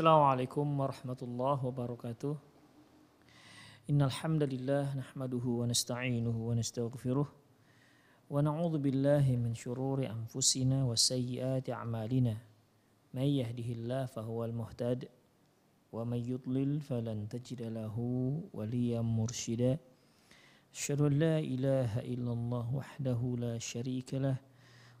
Assalamualaikum warahmatullahi wabarakatuh. Innal hamdalillah nahmaduhu wa nasta'inuhu wa nastaghfiruh wa na'udzu billahi min shururi anfusina wa sayyiati a'malina. May yahdihillahu fahuwal muhtad wa may yudlil falan tajid lahu waliyan mursyida. Asyhadu an la ilaha illallah wahdahu la syarika lahu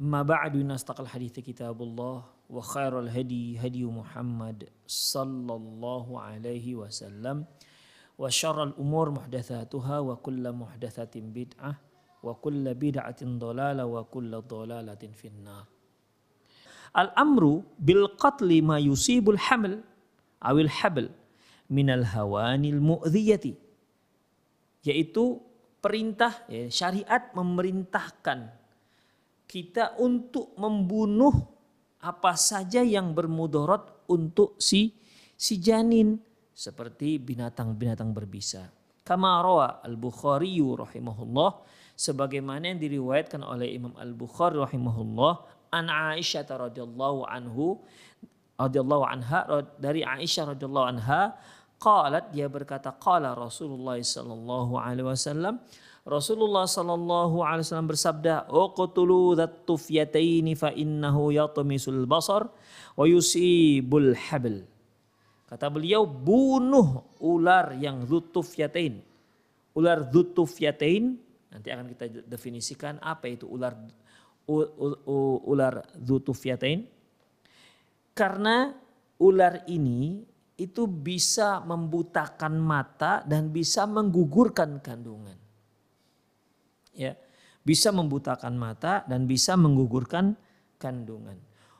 أما بعد إن أصدق الحديث كتاب الله وخير الهدي هدي محمد صلى الله عليه وسلم وشر الأمور محدثاتها وكل محدثة بدعة وكل بدعة ضلالة وكل ضلالة في النار الأمر بالقتل ما يصيب الحمل أو الحبل من الهوان المؤذية yaitu perintah ya, syariat memerintahkan kita untuk membunuh apa saja yang bermudarat untuk si si janin seperti binatang-binatang berbisa. Kama Al-Bukhari rahimahullah sebagaimana yang diriwayatkan oleh Imam Al-Bukhari rahimahullah an Aisyah radhiyallahu anhu radhiyallahu anha dari Aisyah radhiyallahu anha qalat dia berkata qala Rasulullah sallallahu alaihi wasallam Rasulullah sallallahu alaihi wasallam bersabda, "Uqtulu dzat tufyataini fa innahu yatmisul basar wa yusibul habl." Kata beliau, bunuh ular yang dzutufyatain. Ular dzutufyatain nanti akan kita definisikan apa itu ular u, u, u, ular dzutufyatain. Karena ular ini itu bisa membutakan mata dan bisa menggugurkan kandungan ya bisa membutakan mata dan bisa menggugurkan kandungan.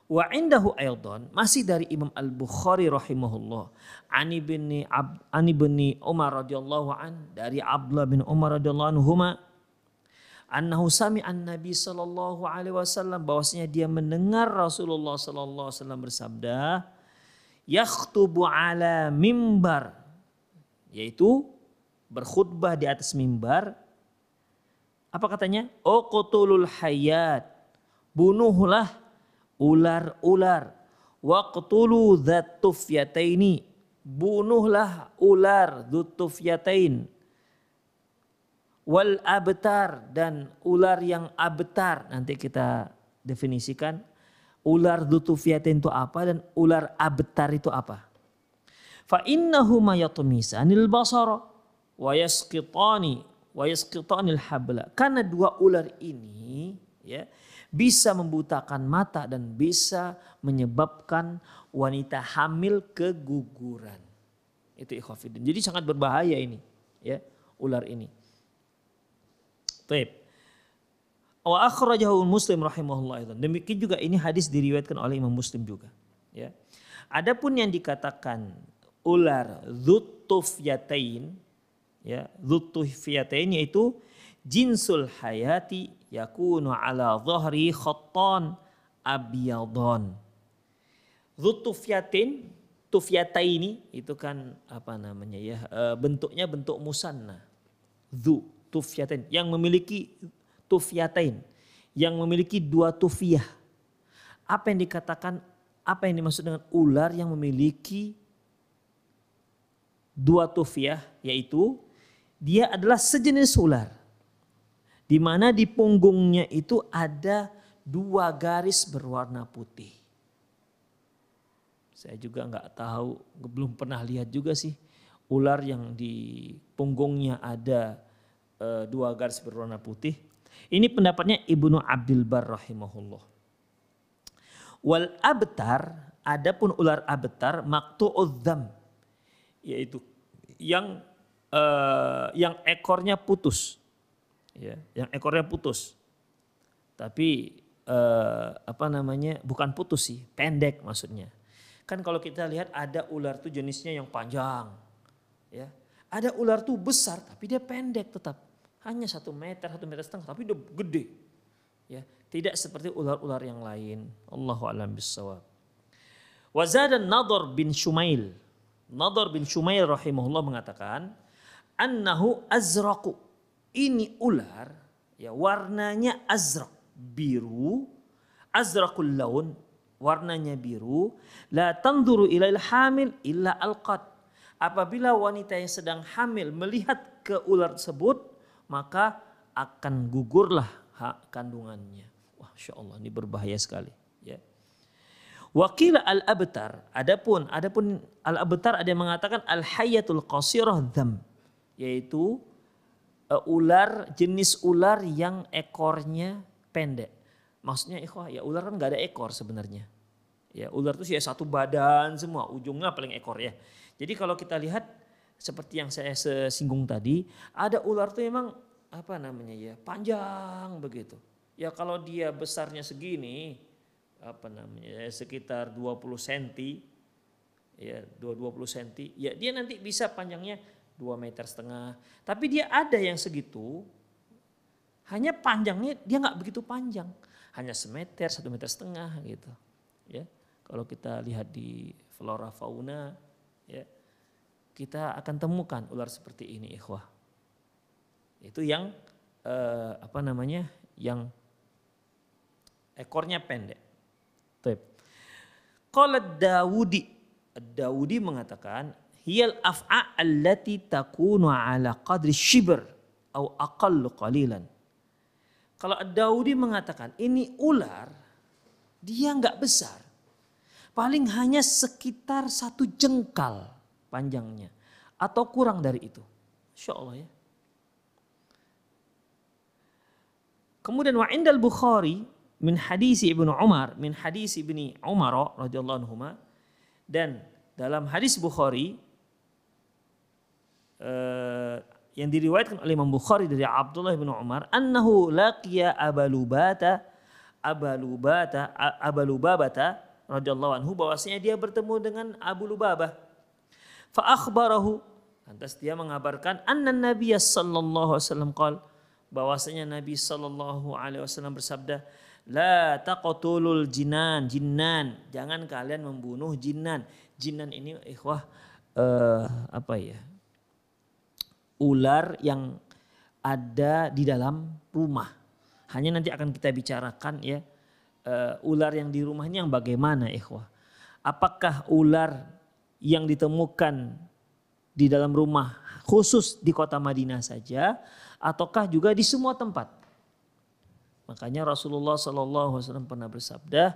Wa indahu aidan masih dari Imam Al-Bukhari rahimahullah ani bin Ab, ani bin Umar radhiyallahu an dari Abdullah bin Umar radhiyallahu anhuma annahu sami'an Nabi sallallahu alaihi wasallam bahwasanya dia mendengar Rasulullah sallallahu alaihi wasallam bersabda yakhtubu ala mimbar yaitu berkhutbah di atas mimbar apa katanya? Uqtulul hayat. Bunuhlah ular-ular. Waqtulu dzatufyataini. Bunuhlah ular dzutufyatain. Wal abtar dan ular yang abtar. Nanti kita definisikan ular dzutufyatain itu apa dan ular abtar itu apa. Fa innahuma yatmisanil basara wa yasqitani wa yasqitanil habla. Karena dua ular ini ya bisa membutakan mata dan bisa menyebabkan wanita hamil keguguran. Itu ikhwafidin. Jadi sangat berbahaya ini ya ular ini. Baik. Wa akhrajahu Muslim rahimahullah Demikian juga ini hadis diriwayatkan oleh Imam Muslim juga, ya. Adapun yang dikatakan ular dzutufyatain ya dzutufyatain yaitu jinsul hayati yakunu ala dhahri khattan abyadon. Zutufyatin, tufyataini itu kan apa namanya ya eh, bentuknya bentuk musanna. Zu tufyatain yang memiliki tufyatain yang memiliki dua tufiyah. Apa yang dikatakan apa yang dimaksud dengan ular yang memiliki dua tufiyah yaitu dia adalah sejenis ular di mana di punggungnya itu ada dua garis berwarna putih. Saya juga nggak tahu, belum pernah lihat juga sih ular yang di punggungnya ada e, dua garis berwarna putih. Ini pendapatnya Ibnu Abdul Bar rahimahullah. Wal abtar, adapun ular abtar maktu'udzam yaitu yang e, yang ekornya putus ya, yang ekornya putus. Tapi eh, apa namanya? Bukan putus sih, pendek maksudnya. Kan kalau kita lihat ada ular tuh jenisnya yang panjang, ya. Ada ular tuh besar tapi dia pendek tetap, hanya satu meter, satu meter setengah, tapi dia gede, ya. Tidak seperti ular-ular yang lain. Allahu a'lam bishawab. Wazada Nador bin Shumail. Nador bin Shumail rahimahullah mengatakan, annahu azraqu. Ini ular ya warnanya azrak biru. Azrakul laun warnanya biru. La tanzuru ilail hamil illa alqat. Apabila wanita yang sedang hamil melihat ke ular tersebut maka akan gugurlah hak kandungannya. Wah Allah ini berbahaya sekali ya. Wakil al-abtar, adapun adapun al-abtar ada yang mengatakan al-hayatul qasirah dham, yaitu uh, ular jenis ular yang ekornya pendek. Maksudnya ikhwah ya ular kan nggak ada ekor sebenarnya. Ya ular itu ya satu badan semua, ujungnya paling ekor ya. Jadi kalau kita lihat seperti yang saya singgung tadi, ada ular tuh emang apa namanya ya panjang begitu. Ya kalau dia besarnya segini, apa namanya ya, sekitar 20 cm, ya 20 cm, ya dia nanti bisa panjangnya dua meter setengah. Tapi dia ada yang segitu, hanya panjangnya dia nggak begitu panjang, hanya semeter, satu meter setengah gitu. Ya, kalau kita lihat di flora fauna, ya kita akan temukan ular seperti ini, ikhwah. Itu yang eh, apa namanya, yang ekornya pendek. Kalau Dawudi, Dawudi mengatakan hiyal af'a allati takunu ala qadri shibr atau aqallu qalilan. Kalau Daudi mengatakan ini ular, dia nggak besar. Paling hanya sekitar satu jengkal panjangnya. Atau kurang dari itu. Insya Allah ya. Kemudian wa indal Bukhari min hadisi Ibnu Umar min hadisi Ibni Umar radhiyallahu anhu dan dalam hadis Bukhari uh, yang diriwayatkan oleh Imam Bukhari dari Abdullah bin Umar annahu laqiya Abalubata Abalubata Abalubabata radhiyallahu anhu bahwasanya dia bertemu dengan Abu Lubabah. Fa akhbarahu lantas dia mengabarkan anna Nabi sallallahu alaihi wasallam qol bahwasanya Nabi sallallahu alaihi wasallam bersabda la taqtulul jinan jinnan. Jangan kalian membunuh jinnan. Jinnan ini ikhwah uh, apa ya ular yang ada di dalam rumah. Hanya nanti akan kita bicarakan ya uh, ular yang di rumah ini yang bagaimana ikhwah. Apakah ular yang ditemukan di dalam rumah khusus di kota Madinah saja ataukah juga di semua tempat? Makanya Rasulullah SAW pernah bersabda,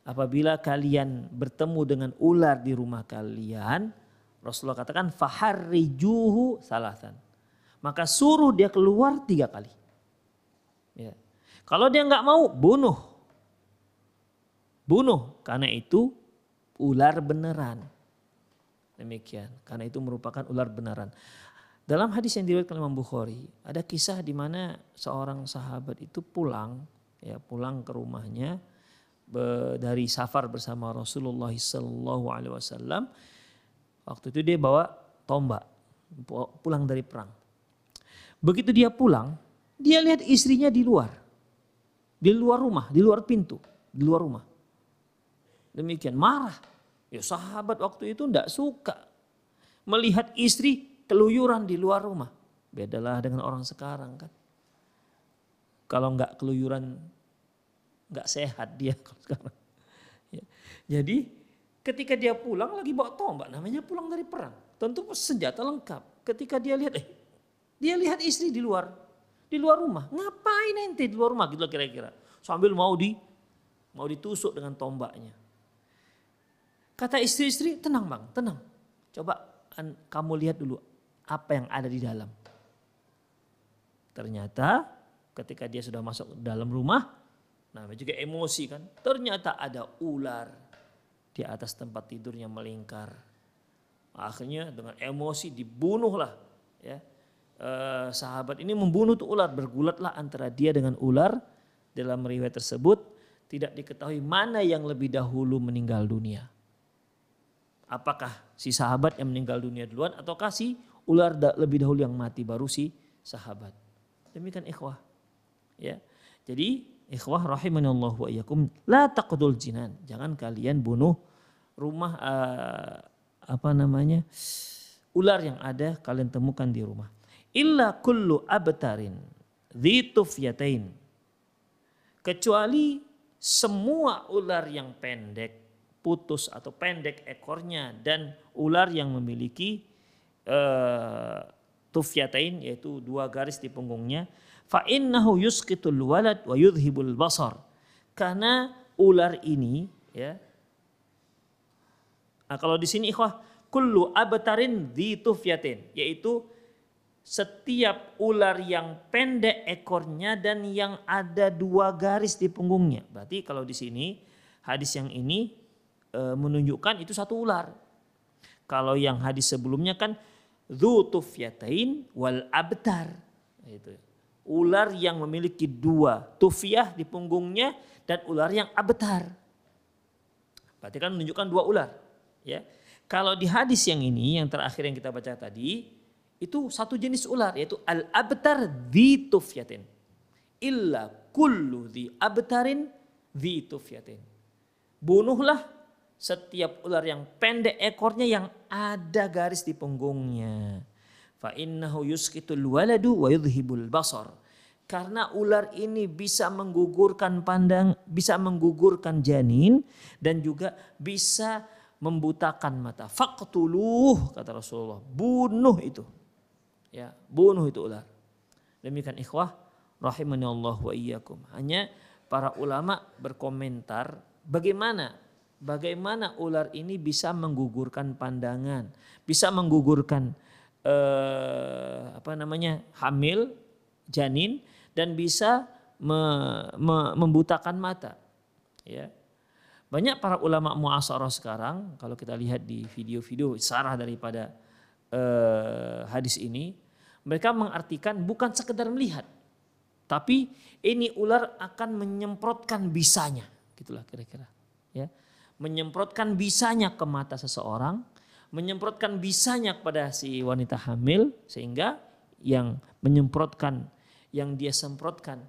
apabila kalian bertemu dengan ular di rumah kalian, Rasulullah katakan faharrijuhu salatan. Maka suruh dia keluar tiga kali. Ya. Kalau dia nggak mau, bunuh. Bunuh. Karena itu ular beneran. Demikian. Karena itu merupakan ular beneran. Dalam hadis yang diriwayatkan Imam Bukhari, ada kisah di mana seorang sahabat itu pulang, ya pulang ke rumahnya dari safar bersama Rasulullah Sallallahu Alaihi Wasallam Waktu itu dia bawa tombak, pulang dari perang. Begitu dia pulang, dia lihat istrinya di luar. Di luar rumah, di luar pintu. di luar rumah. Demikian marah. Ya sahabat waktu itu tidak suka melihat istri keluyuran di luar rumah. Bedalah dengan orang sekarang kan. Kalau nggak keluyuran nggak sehat dia kalau sekarang. Ya. Jadi ketika dia pulang lagi bawa tombak namanya pulang dari perang. Tentu senjata lengkap. Ketika dia lihat eh dia lihat istri di luar di luar rumah. Ngapain ente di luar rumah gitu kira-kira. Sambil mau di mau ditusuk dengan tombaknya. Kata istri-istri, tenang bang, tenang. Coba an, kamu lihat dulu apa yang ada di dalam. Ternyata ketika dia sudah masuk dalam rumah, namanya juga emosi kan. Ternyata ada ular di atas tempat tidurnya melingkar. Akhirnya dengan emosi dibunuhlah ya. Eh, sahabat ini membunuh tuh ular bergulatlah antara dia dengan ular dalam riwayat tersebut tidak diketahui mana yang lebih dahulu meninggal dunia. Apakah si sahabat yang meninggal dunia duluan ataukah si ular lebih dahulu yang mati baru si sahabat. Demikian ikhwah. Ya. Jadi ikhwah rahimanallah wa iyyakum la taqdul jinan. Jangan kalian bunuh rumah uh, apa namanya? ular yang ada kalian temukan di rumah. Illa kullu abtarin dzitufyatain. Kecuali semua ular yang pendek putus atau pendek ekornya dan ular yang memiliki uh, tufyatain yaitu dua garis di punggungnya fa innahu yusqitul walad wa yudhibul basar karena ular ini ya nah, kalau di sini ikhwah kullu abtarin di tufyatin yaitu setiap ular yang pendek ekornya dan yang ada dua garis di punggungnya berarti kalau di sini hadis yang ini e, menunjukkan itu satu ular. Kalau yang hadis sebelumnya kan tufyatain wal abtar. Itu. Ular yang memiliki dua tufyah di punggungnya dan ular yang abtar. Berarti kan menunjukkan dua ular. Ya. Kalau di hadis yang ini yang terakhir yang kita baca tadi itu satu jenis ular yaitu al abtar di tufyatin. Illa kullu di abtarin di tufyatin. Bunuhlah setiap ular yang pendek ekornya yang ada garis di punggungnya. Fa innahu yuskitul waladu wa yudhibul basar. Karena ular ini bisa menggugurkan pandang, bisa menggugurkan janin dan juga bisa membutakan mata. Faqtuluh kata Rasulullah, bunuh itu. Ya, bunuh itu ular. Demikian ikhwah rahimani Allah wa iyyakum. Hanya para ulama berkomentar bagaimana bagaimana ular ini bisa menggugurkan pandangan, bisa menggugurkan eh, apa namanya hamil, janin dan bisa me, me, membutakan mata. Ya. Banyak para ulama muasarah sekarang kalau kita lihat di video-video sarah daripada eh, hadis ini, mereka mengartikan bukan sekedar melihat, tapi ini ular akan menyemprotkan bisanya, gitulah kira-kira. Ya menyemprotkan bisanya ke mata seseorang, menyemprotkan bisanya kepada si wanita hamil sehingga yang menyemprotkan yang dia semprotkan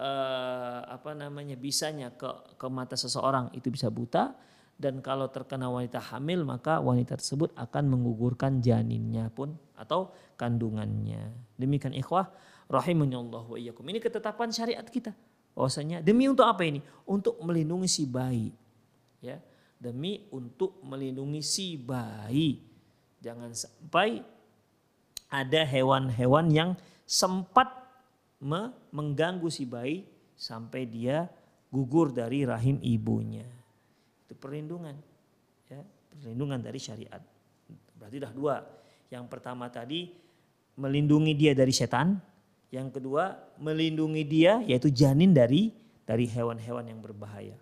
eh, apa namanya bisanya ke ke mata seseorang itu bisa buta dan kalau terkena wanita hamil maka wanita tersebut akan menggugurkan janinnya pun atau kandungannya. Demikian ikhwah rahimahnya Allah wa iyyakum. Ini ketetapan syariat kita. Bahwasanya demi untuk apa ini? Untuk melindungi si bayi. Ya demi untuk melindungi si bayi. Jangan sampai ada hewan-hewan yang sempat mengganggu si bayi sampai dia gugur dari rahim ibunya. Itu perlindungan. Ya, perlindungan dari syariat. Berarti dah dua. Yang pertama tadi melindungi dia dari setan, yang kedua melindungi dia yaitu janin dari dari hewan-hewan yang berbahaya.